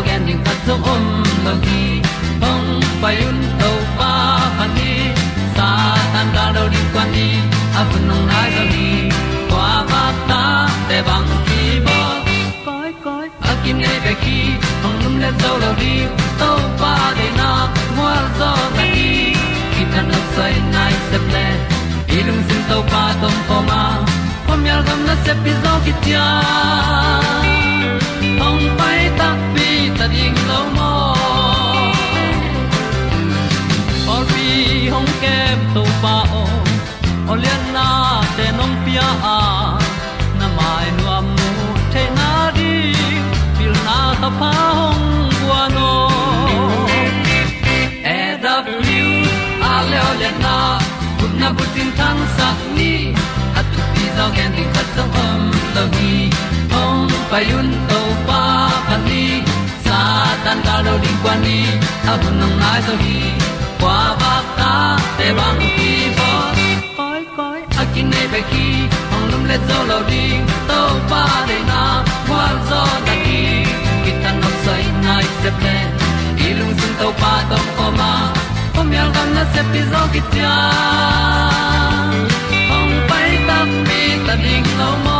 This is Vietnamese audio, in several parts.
tu ti ding khat zo om lo gi hong pai un to pa pa ni sa tan da do di kwan ni a bu nong nai zo ni kwa ba ta te bang ki bo koi koi a kim nei be ki hong lum le zo lo di to pa de na mo zo ta ni ki tan no sai nai se ple ilung sin to pa tom ko ma. Pom yal gam na se pi zo ki hong pai ta pi ta ding lo mo or bi hong kem to pa o olian na te nong pia a na mai nu am mu te na di pil na ta pa hong bua no e da blue a le olian na kun na bu tin tan sa ni at tu pi zo gen di khat zo om payun to pa pan ni sa tan ga lo ding kwa ni a bu nang mai so hi kwa ba ta te bang ki bo koi koi a kin nei pe ki ong lum le zo lo ding to pa de na kwa zo ta ki ki tan nok sai nai se pe i lung sun to pa tom ko ma. Pom yal gam na se pi zo ki tia ong pai ta mi ta ding lo mo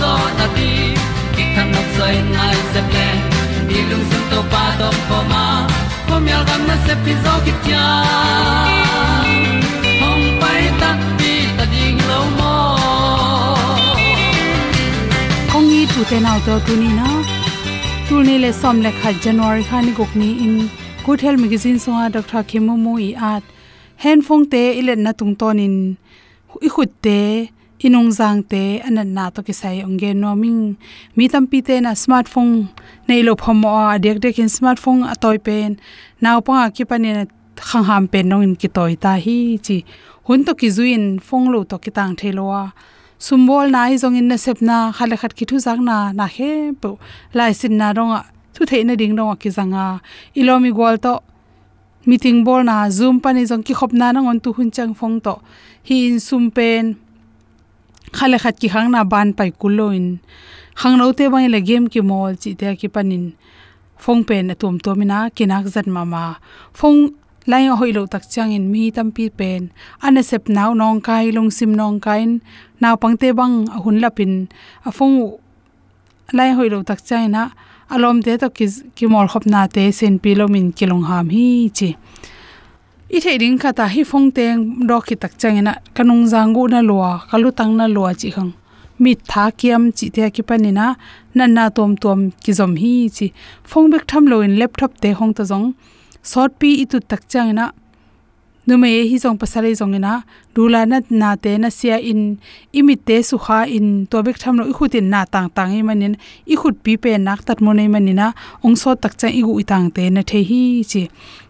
zo na ti ki kan nok sai nai se ple ni lung sun to pa do ko ma. Ko mi al gam na se pi zo ki tia hong pai ta pi ta ding lo mo kong i tu te nau to tu ni na tu ni le som le kha january kha ni gok ni in. Good health magazine so dr khimu mu i at hand phone te ilen na tung ton in i khut te inung jang te anan na to ki sai onge no mi tam pi te na smartphone nei lo phom a dek dek in smartphone toy pen. Naw pa ki pani khang ham pen nong in ki toy ta hi chi hun to ki zuin phong lo to ki tang thelowa sumbol na hi zong in na sep na khale khat ki thu jang na na he po lai sin na ronga thu the na ding ronga ki zanga ilomi gol to meeting bol na zoom pani zong ki khop na nang on tu hun chang phong to. Hi in sum pen khale khat ki hang na ban pai kuloin. Hang no te bang le game ki mol chi te ki panin. Phong pen atum to mina kinak zat mama. Phong lai hoi lo tak chang in mi tam pi pen. Ane sep naw nong kai, long sim nong kain naw pangte bang ahun lapin a phong lai hoi lo tak chang na alom te to ki ki mol khop na te sen pi lo min kilong ham hi chi i thei ding kha ta hi phong teng ro ki tak changena kanung zangu na lwa kalu tang na lo chi khang mi tha kiam chi te ki pani na na tom tom ki zom hi chi phong bek tham lo in laptop te hong ta jong short pi itu tak changena nume hi jong pasare jong ina dula na na te na sia in, imit te su kha in to bek tham lo i khutin na tang tang i manin i khut pi pe nak tat mo nei manina ong so tak cha i gu itang te na the hi chi.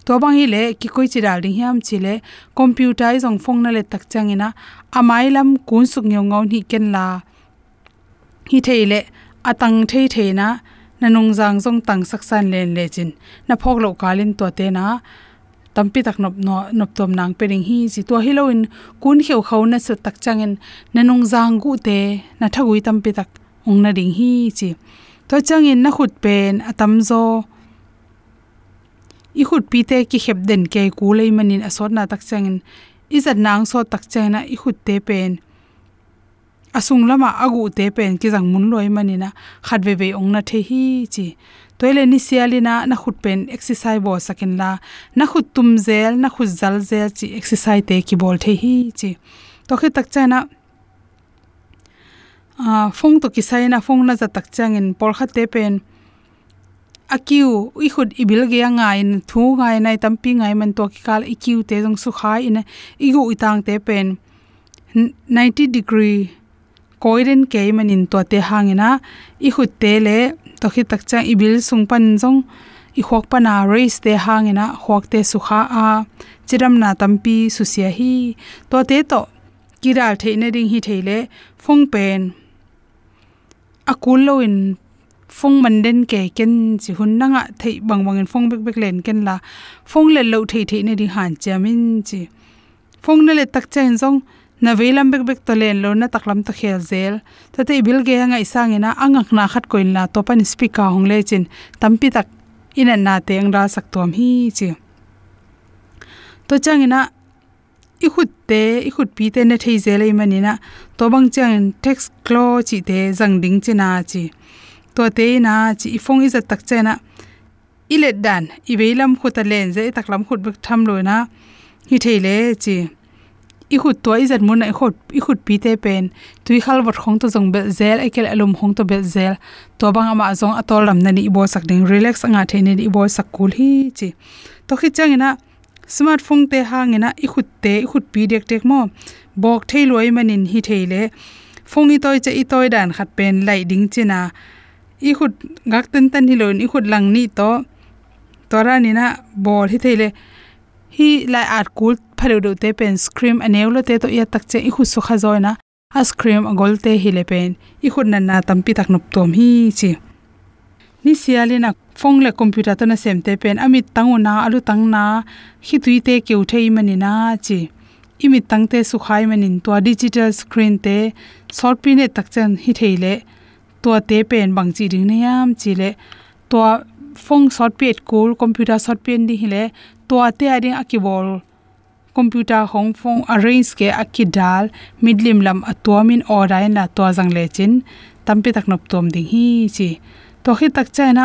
To bang hi le ki koi chi dal ding hiam chi le, computer e i jong phong na le tak chang ina amai lam kun suk ngeu ngau ni ken la. Hi thei le, atang thei thei na nanung jang jong tang saksan len le chin, na phok lo kalin to te na tampi tak nop no, nop tom nang pering hi chi to hiloin kun kheu khau na su tak changin nanung jang gu te na thagui tampi tak ong na ding hi chi. To changin na khut pen atam zo. I khut pi te ki khep den ke ku lei manin asot na tak changin. Izat nang so tak chaina i khut te pen. Asung lama agu te pen ki jang mun loi manina. Khatwe ve ong na the hi chi toile ni sialina na khut pen exercise bo sakin la. Na khut tum zel, na khut zal zel chi exercise te ki bol the hi chi. To khe tak chana a phong to ki sai na phong na za tak changin por kha te pen. Akiu, i khut ibil ge anga in thu ngai nai, tampi ngai man to ki kal, ikiu te jong su khai in igu itang te pen. 90 degree koiren ke manin to te hangena i khut te le to khi tak chang ibil sung pan jong i khok pana race te hangina khok te sukha a. Chiram na tampi susia hi. To te to, kiral theina ding hi theile phong pen. Akul lo in phong man den ke ken chi hun nanga thei bang bang in phong bek bek len ken la. Phong le lo thei thei ne ding han chamin chi. Phong na le tak chen jong na veilam bek bek to len lo na taklam to khel zel. Ta te bil ge hanga isang ina angak na khat koin la to pan speaker hong le chin. Tampi tak ina na te ang ra sak tom hi chi. To chang ina, i khut te, i khut pi te na thei zel mani na to bang chang text klo chi te jang ding china chi. To te na chi, i phong i za tak chena i let dan, i velam khuta len ze taklam khut bek tham lo na. Hi theile chi i khut to izat mun ai khot i khut pi te pen. Tui khal wat khong to jong be zel, ai kel alum khong to be zel. To bang ama jong atol ram nani bo sak ding. Relax anga the ni i bo sak kul hi chi. To khi changina smartphone te hangena i khut te i khut pi dek tek mo. Bok thei loi manin hi theile phong i toi che i toi dan khat pen lai ding china. I khut gak ten tan hi loin i khut lang ni to. Tora ni na bol hi theile hi lai art kul phalo do te pen scream aneu lo te to ya tak che i khu su kha zoina. A scream agol te hi le pen. I khut na na tampi tak nop tom hi chi. Ni sialina phong le computer to na sem te pen. Amit tanguna alu tangna hi tui te keu thei mani na chi. Imi tangte su khai manin to digital screen te short pin e tak chen hi theile to te pen bang chi ding ne yam chi le. To phong short pet cool computer short pen di hile tua te ading akibol computer hong phong arrange ke akidal midlim lam atomin orain la to jang le chin. Tampi tak nop tom ding hi chi. To khi tak chaina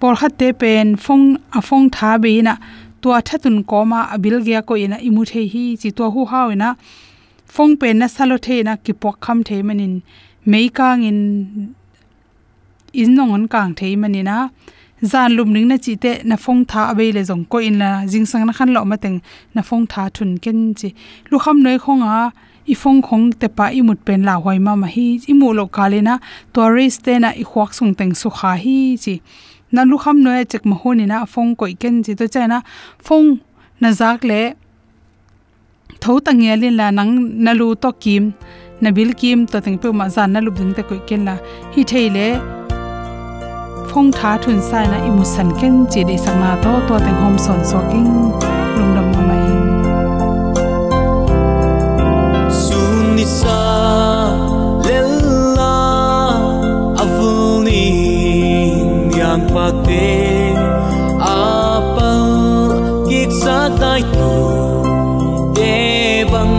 por khat te pen phong, a phong tha be na. To thatun koma abil ge ko ina imu the hi chi to hu haw ina phong pen na salo the na, ki pok kham the manin. Meikang in in nong on kang the manina zan lum ning na chi te na phong tha abe le jong ko in la. Jing sang na khan lo ma teng na phong tha thun ken chi. Lu kham noi khong a, i phong khong te pa i mut pen la hoi ma ma hi. I mu lo kalena tourist te na i khwak sung teng su kha hi chi. Na lu kham noi chek ma honi na, phong koi ken chi. To chana phong na zak le tho tang nghe lên la nang na lu to kim, na bil kim to teng pe ma zan na lu ding te koi ken la. Hi thei le phong thá thun sai na imu san ken chỉ de sang na to to teng hom son so king lung dam ma mai sun ni sa lella avuni yang pa te apal gik sa dai tu de bang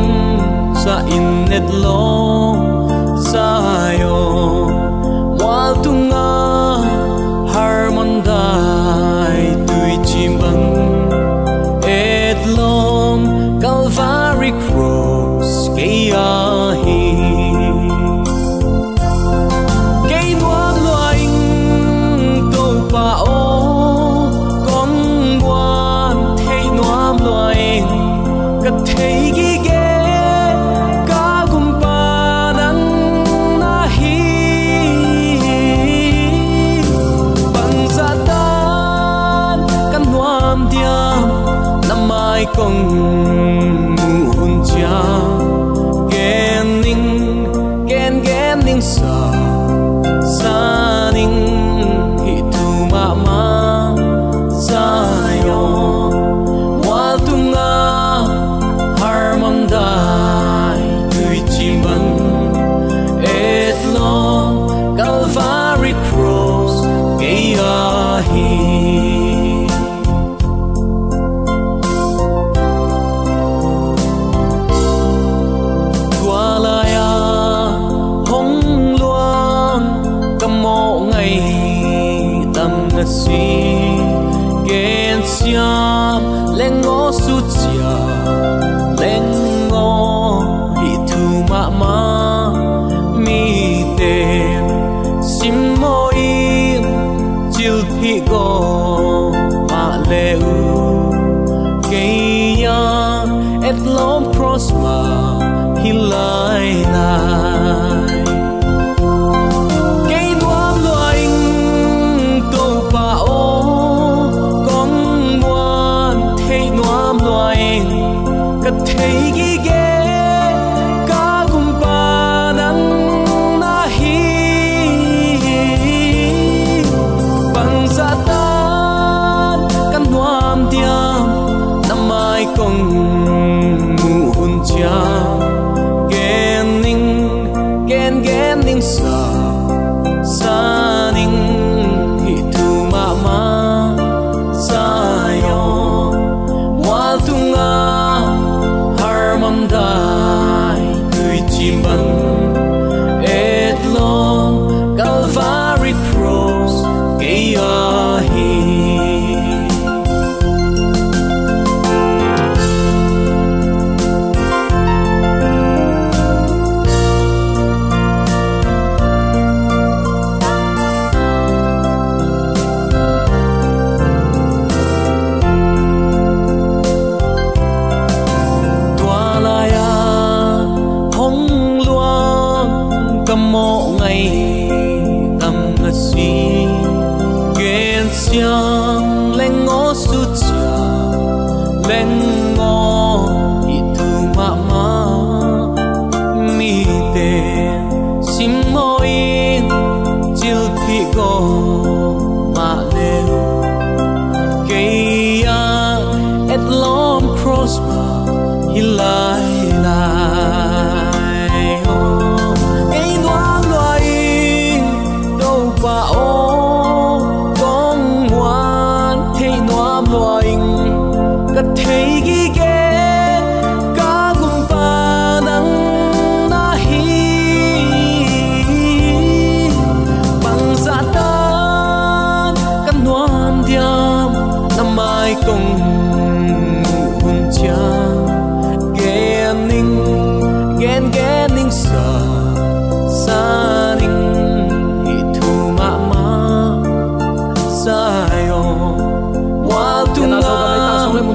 sa innet lo sa lên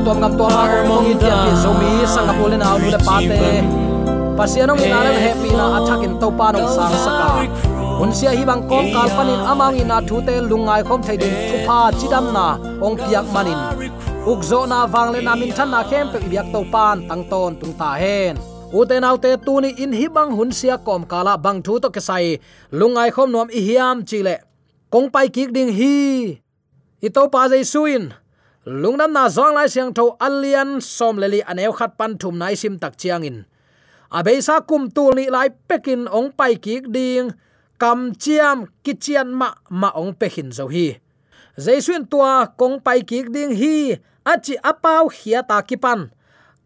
tom ngam to ma ko ngi dia pi so mi sang le na nu le pa te pasianong ina le happy na attack in to pa nong sang saka un sia hi bang kong kal panin amang ina thu te lungai khom thai din thu pha chidam na ong piak manin ukzo na wang le namin than na khem pe biak to pan tang ton tung ta hen uten autte tuni in hi bang hun sia kom kala bang thu to kesai lungai khom nom i hiam chile kong pai kik ding hi. I to pa jai suin lungnam na zong lai siang tho alian som leli aneu khat pan thum nai sim tak chiang in. Abeisa kum tu ni lai pekin ong pai kik ding, kam chiam kichian ma ma ong pe hin zo hi. Jaisuin tua kong pai kik ding hi achi apau hia ta kipan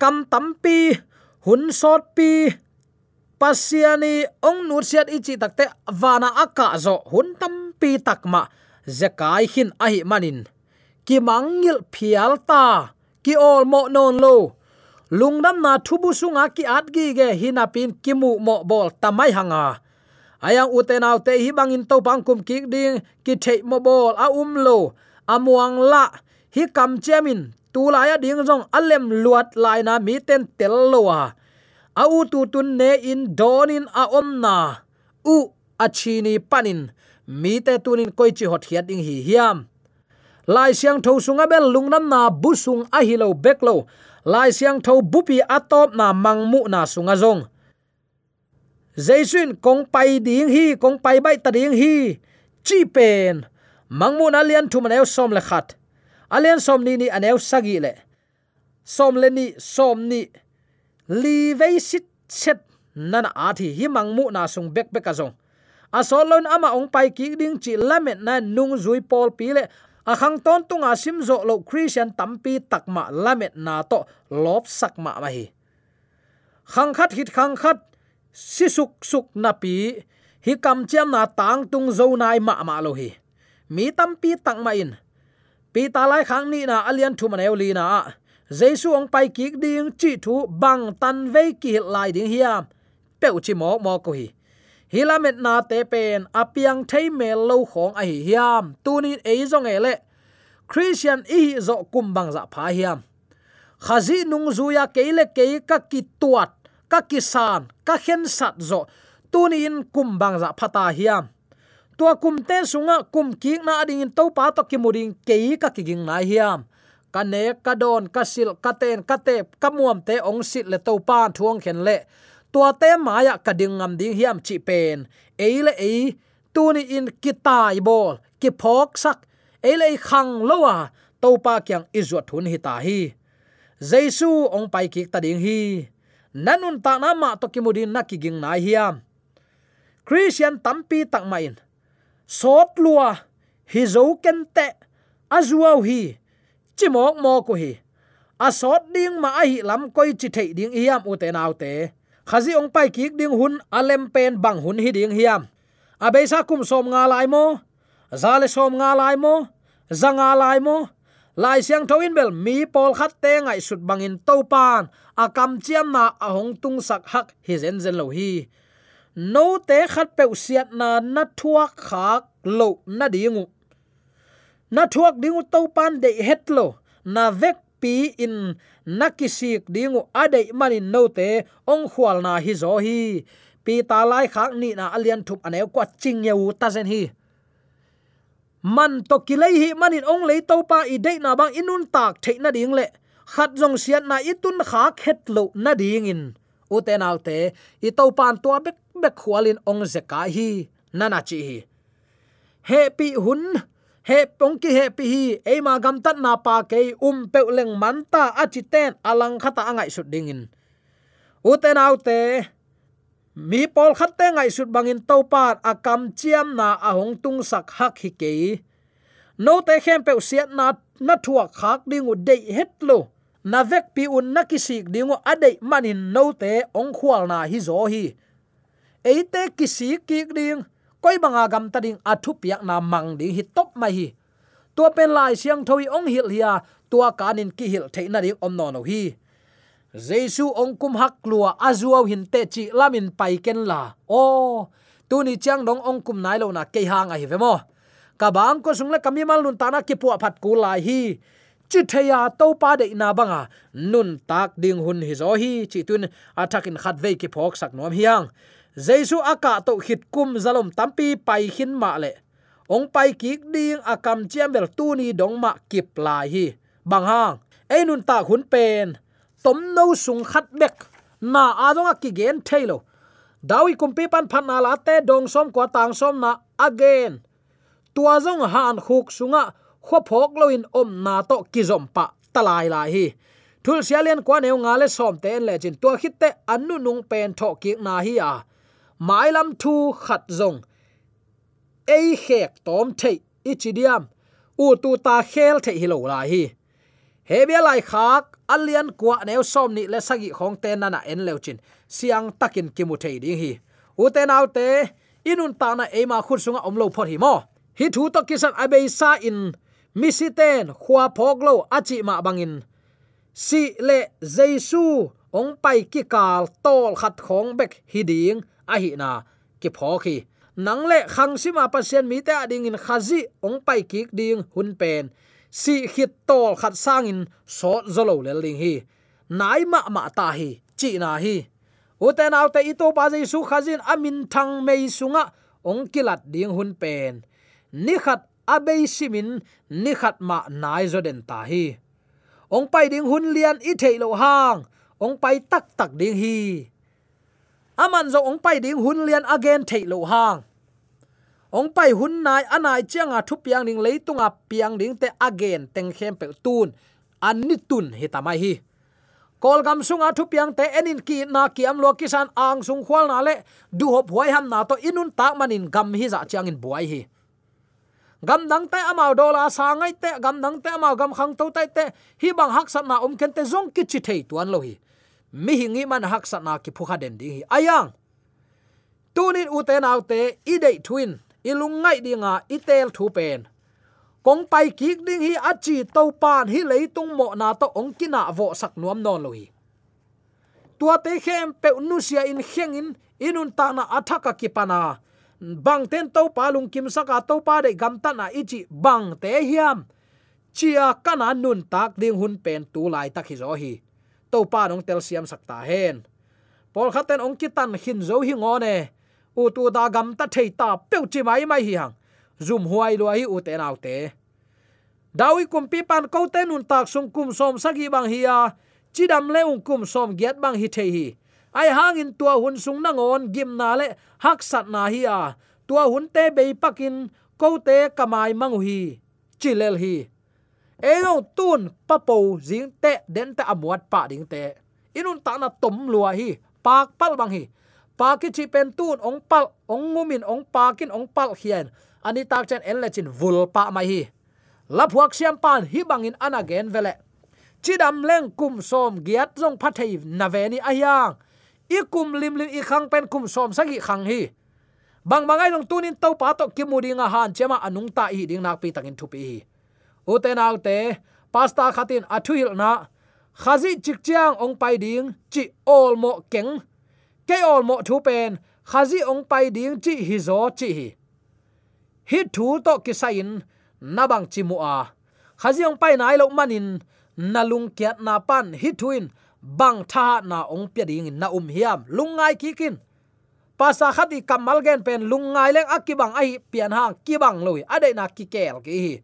kam tampi hun sot pi pasiani ong nur siat ichi takte wana aka zo hun tampi takma zekai hin ahi manin ki mangil phial ta. Ki ol mo non lo. Lungdam na thubu sunga ki at gi ge hinapin kimu mo bol tamai hanga. Ayang utenaw te hi bangin to pangkum ki ding ki thei mo bol a um lo. Amuang la, hi kam chemin tu la ya ding jong alem luat lai na mi ten tel lo wa a u tu tun ne in donin a om na. U achini panin. Mi te tunin koi chi hot hiat ding hi hiam lai siang tho sunga bel lungnam na busung a hilo beklo lai siang tho bupi atop na mangmu na sunga zong. Jaisun kong pai ding hi, kong pai bai ta ding hi. Chi pen. Mangmu na lian thu man som le khat. Alian som ni ni aneu sagi le. Som le ni, som ni. Li vei sit set nana a thi hi mangmu na sung bek bek ka zong. Asolon ama ong pai ki ding chi lamet na nung zui pol pi le akhang ton tunga simzo lo christian tampi takma lamet na to lop sakma ma hi. Khang khat hit khang khat, si suk suk na pi, hi kam chiam na tang tung zo nai ma ma lo hi. Mi tampi takma in. Pi ta lai khang ni na alian thu man li na. Jesu ong pai kik ding chi thu bang tan ve ki lai ding hiam. Peu chi mo mo ko hi hilamet na te pen, apiang thei mel lo khong a hi hiam. Tunin ei zong ele christian i zo kum bang za pha hiam. Khazi nung zuya keile ke ka ki tuat, ka ki san, ka khen sat zo. Tunin kum bang za phata hiam. Tua kum te sunga, kum ki na ding to pa to ki muring ke ka ki ging na hiam. Ka ne, ka don, ka sil, ka ten, ka te ka muam te ong sit le to pa thuang khen le tua te maya kading ngam ding hiam chi pen eile e tu ni in kitai bol ki phok sak eile khang lowa to pa kyang izot thun hi ta hi jesu ong pai ki ta ding hi nanun ta na ma to ki mudin na ki ging na hiam christian tampi tak main sot lua hi zo ken te azuaw hi chimok mo ko hi a sot ding ma a hi lam koi chi thei ding hiam u te nau te khazi ong pai ki ding hun alem pen bang hun hi ding hiam. Abeisa kum som nga lai mo, zale som nga lai mo, zanga lai mo. Lai siang thoin bel, mi pol khat te ngai sut bangin to pan. A kam chiam na a hong tung sak hak hi zen zen lo hi. No te khat pe siat na na thuak khak lo na dingu na thuak dingu to pan de het lo. Na vek pi in nakisik dingu adei manin note ong khwal na hi zo hi. Pi ta lai khak ni na alian thup anew kwa ching yeu ta zen hi. Man to kilei hi manin ong lei to pa i dei na bang inun tak thei na ding le. Khat jong sian na itun kha khet lo na ding in. U te nau te, i to pan to bek bek khwalin ong zeka hi. Nana chi hi. Happy hun he pong ki he pi hi e ma gam tat na pa ke um pe leng man ta a chi ten alang khata angai sut dingin. U te nau te mi pol khat te ngai sut bangin to pat a kam chiam na a hong tung sak hak hi ke no te khem pe siat na na thua khak ding u dei het lo. Na vek pi un na ki sik ding u adei manin no te ong khwal na hi zo hi. Eite ki sik ki ding koi banga à gam ta ding athu à piak na mang ding hi top mai hi tua pen lai siang thoi ong hil hia tua kanin ki hil theina ri om no no hi jesu ong kum hak lua azuaw hin te chi lamin pai ken la. O tu ni chang dong ong kum nai lo na ke hang nga hi vemo ka bang ko sung la kami mal nun ta na ki pu phat ku lai hi chi theya à, to pa de na banga nun tak ding hun hi zo hi chi tun athakin khat ve ki phok sak nom hiang jesu aka to hit kum zalom tampi pai hin ma le ong pai ki ding akam chiam bel tu ni dong ma kip lai hi. Bang hang ei nun ta hun pen tom no sung khat bek na adong ki gen thailo dawi kumpi pan phan na la te dong som ko tang som na again. Tua zong han khuk sunga kho phok loin om na to ki zom pa talai la hi. Thul sialian kwa neu nga le som ten le chin tua khit te annu nung pen tho ki na hi a mai lam thu khat zong. Ei khek tom thei ichidiam. U tu ta khel thei hi lo la hi. He bia lai khak alian kwa neu som ni le sagi khong te na na en leuchin siang takin kimu thei ding hi. U te nau te, inun ta na ema khut sunga omlo phot hi mo. Hi thu to kisan abei sa in. Misiten khwa phoglo achi ma bangin si le jesu ong pai ki kal tol khat khong bek hiding a hi na ki pho khi. Nang le khang sima pasien mi te ading in khazi ong pai ki ding hun pen. Si khit tol khat sang in so zolo le ling hi. Nai ma ma ta hi, chi na hi. Uten aute ito pa jai su khazin amin thang mei sunga ong kilat ding hun pen. Ni khat abei simin ni khat ma nai zo den ta hi. Ong pai ding hun lian i thei lo hang, ong pai tak tak ding hi aman zo ong pai ding hun lian again thei lo hang. Ong pai hun nai anai chianga thu piang ding leitunga piang ding te again teng khem pe tun. An ni tun he tamai hi. Kol gam sunga thu piang te enin ki na ki am lo kisan ang sung khwal na le. Du hop huai ham na to inun tak manin gam hi za chiang in buai hi. Gam dang te amao dola sa ngai te, gam dang te amao gam khang to te te. Hi bang hak sat na om ken te zong ki chi thei tuan lo hi mi hingi man hak sat na ki phu kha den ding hi. Ayang, tunin u te nau te i dei twin, ilung ngai dinga, itel thu pen. Kong pai ki ding hi achi to pan hi tung mo na to ong kina vo sak nuam non lo hi tua te khem pe nu sia in kheng in inun ta na athaka ki pana. Bang ten to palung kim saka to pa de gam ta na ichi bang te hiam. Chia kana nun tak ding hun pen tu lai tak hi zo hi to pa nong tel siam sakta hen. Pol khaten ong kitan hin zo hi ngone u tu da gam ta thei ta pe chi mai mai hi hang. Zum huai lo hi u te nau te. Dawi kum pi pan ko te nun tak sung kum som sagi bang hi ya chidam le ung kum som giat bang hi thei hi. Ai hang in tua hun sung na ngon, gim na le hak sat na hi ya tua hun te be pakin ko te kamai mang hi. Chilel hi eno tun papo jing te, den te amuat pa ding te. Inun ta na tom lua hi, pak pal bang hi. Pa ki chi pen tun, ong pal, ong ngumin ong pa kin ong pal hian ani tak chen en lechin vul pa mai hi. La phuak siam pan hi bangin anagen vele. Chidam leng kum som giat jong phathei na ve ni ayang i kum lim lim i khang pen kum som sagi khang hi. Bang bangai long tunin to pa to kimudinga han, chema anung ta hi ding nak pi takin thupi hi uten autte pasta khatin athuil na khazi chikchiang ong pai ding chi ol mo keng ke ol mo thu pen khazi ong pai ding chi hi zo chi hi hi thu to kisain nabang chimua khazi ong pai nai lo manin nalung kiat na pan hi thuin bang tha na ong pya ding na um hiam lungai kikin pasa khati kamal gen pen lungai leng akibang ai pian hang kibang loi ade na kikel ki hi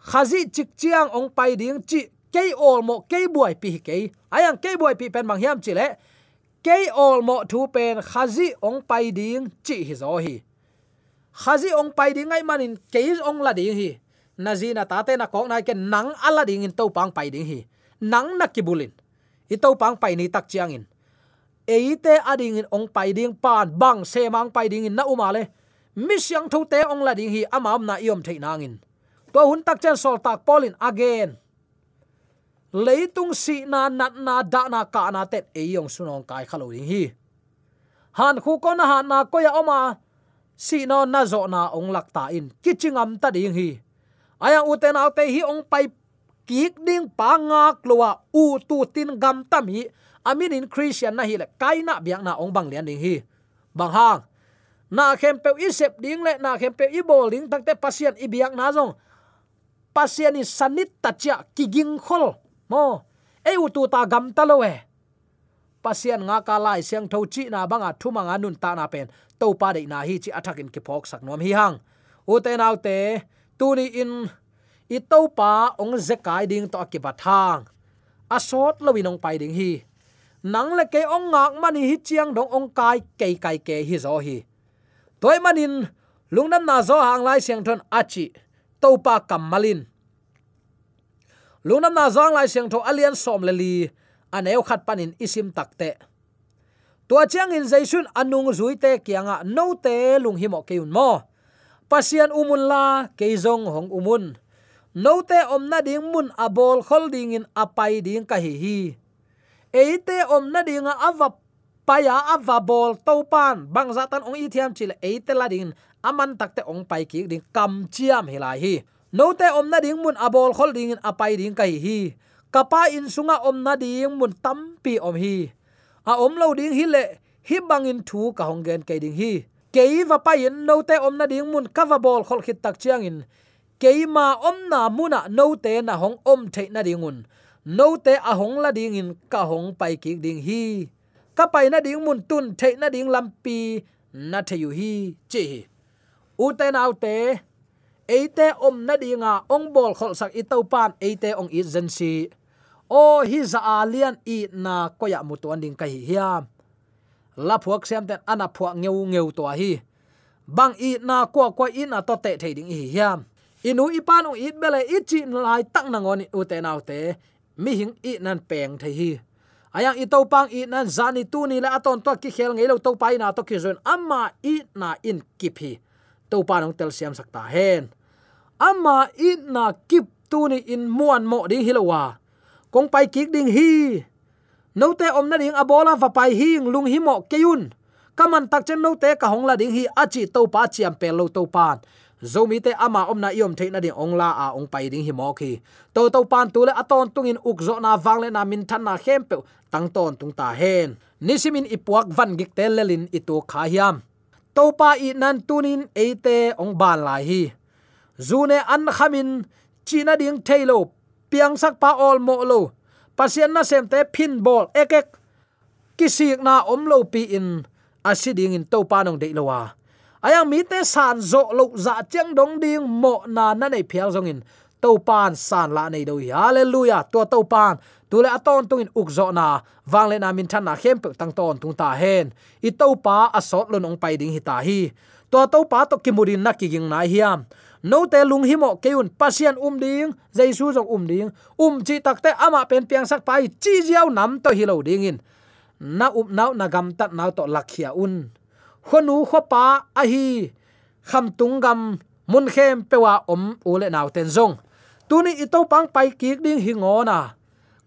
khazi chik chiang ong pai ding chi ke ol mo ke buai pi ke ayang ke buai pi pen mang hiam chi le. Ke ol mo thu pen khazi ong pai ding chi hi zo hi. Khazi ong pai ding ai manin ke ong la ding hi. Nazina tate na kok nai ke nang ala ding in to pang pai ding hi. Nang na kibulin i to pang pai ni tak chiang in. Eite ading in ong pai ding pan bang se mang pai ding in na umale mi siang thu te ong la ding hi amam na iom thei nangin to hun tak chen sol tak polin again. Leitung si na nat na da na ka na tet. E yong sunong kai khalo ding hi. Han khu ko na han na ko ya oma. Si no na zo na ong lak ta in. Kichingam ta ding hi. Aya uten au te hi ong pai kik ding pa ngak lowa u tu tin gam tam hi. Amin in christian na hi le kai na biak na ong bang lian ding hi. Bang hang. Na khem pe isep ding le, na khem pe i bol ding takte pasien i biak na zong pasiani sanit tacha kiging khol. Mo e utu tu ta gam ta lo e. Pasian nga ka lai siang tho chi na banga thuma nga nun ta na pen. To pa de na hi chi athak in ki phok sak nom hi hang. U te nau te, tu ni in, i to pa ong zekai ding to ki bathang asot lo winong pai ding hi. Nang le ke ong ngak mani hi chiang dong ong kai ke kai ke hi zo hi. Toy manin lungnam na zo hang lai siang thon achi topa kamalin lunam na zong lai siang tho alian som le li aneu khat panin isim takte tua chiang in jaisun anung zui te kianga no te lung himo keun mo. Pasian umun la keizong hong umun. No te om na ding mun abol khol ding in apai ding ka hi hi. Eite om na ding ava paya ava bol to pan bang zatan ong ithiam chile eitela ding aman takte ong pai ki ding kam chiam hilai hi note om na ding mun abol khol ding in apai ding kai hi kapa in sunga om na ding mun tampi om hi a om lo ding hi le hi bangin thu ka hong gen kai ding hi kei va pa in note om na ding mun ka bol khol khit tak chiang in. Kei ma om na muna note na hong om the na dingun un. Note a hong la ding in ka hong pai ki ding hi ka pai na ding mun tun the na ding lampi na the yu hi, chi u te nau te eite om na dinga ong bol khol sak i tau pan eite ong i zen si. O hi za alian i na koya mutu anding kai hiam la phuak sem ten ana phuak ngeu ngeu to hi. Bang i na ko ko i na to te thei ding hi hiam inu ipan ong it bele i chi lai tak na ngon u te nau te. Mi hing i nan peng thei hi ayang i pang i nan zani tu ni la aton to ki khel ngelo to pai na to ki zon amma i na in kip to pa nong tel siam sakta, hen, amma i na kip tu ni in muan mo ding hilowa. Kong pai kik ding hi. No te om na ding abola, va pai hing lung hi mo keun kaman tak chen no te ka hong la ding hi, achi to pa chiam pe lo to pan zomi te ama omna iom theina ding ongla a ong pai ding hi mo khi. To to pan tu le aton tungin ukzo na wang le na min than na khem pe tang ton tung ta hen. Nisimin ipuak van gik te lelin itu kha hiam. To pa i nan tunin eite ong ban lai hi. Zune an khamin china ding thailo piang sak pa ol mo lo. Pasien na sem te pin ball ek ek. Kisik na om lo pi in asiding in to pa nong de lowa ayang mi te san zo lo za chang dong ding mo na na nei phial zong in. To pan san la nei do hallelujah. To to pan. Tu le aton tung in uk zo na. Wang le na min than na khem pe tang ton tung ta hen. I to pa asot lo nong pai ding hi ta hi. To to pa to kimurin na ki ging na hiam. No te lung hi mo keun pasian um ding. Jaisu jong um ding. Um chi takte ama pen piang sak pai chi jiao nam to hi lo ding in. Na um nau na gam tat nau to lakhia un khonu khopa a hi. Kham tung gam mun khem pewa om ule naw ten zong. Tuni ito pang pai ki ding hi ngona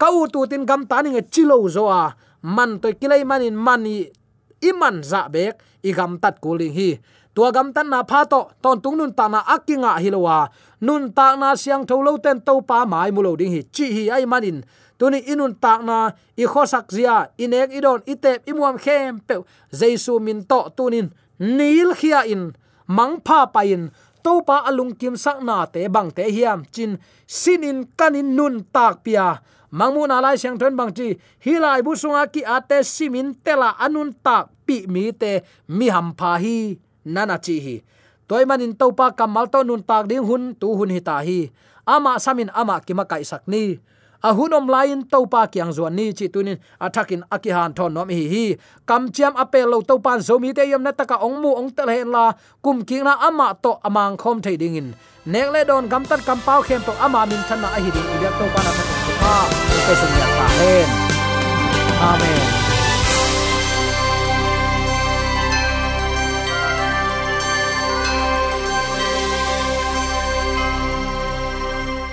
ka u tu tin gam ta ni nge chilo zo a. Man to kilai manin mani iman za bek i gam tat ko ling hi. Tua gam tan na pha to, ton tung nun ta na akinga hilowa nun ta na siang tholo ten to pa mai mulo ding hi. Chi hi ai manin tuni inun takna i khosak zia inek idon itep imuam khem pe jesu min to tunin, nil khia in, mang pha pa in. To pa alung kim sak na te bang te hiam chin, sinin kanin nun tak pia. Mangmu na lai siang thon bang chi hilai bu sunga ki ate simin tela anun tak pi mi te, mi ham pha hi nana chi hi. Toy manin topa kamal to nun tak ding hun, tu hun hi ta hi. Ama samin ama kima kai sakni a hunom lain to pa kyang zuan ni chi tunin athakin akihan thon nom hi hi. Kam chiam apel lo to pan zo mi te yam na taka ong mu ong tel hen la. Kum ki na ama to amang khom thei ding in. Nek le don gam tat kam pau khem to ama min thana a hi ding. Ibyak to pa na ta pa to sun ya pa hen. Amen.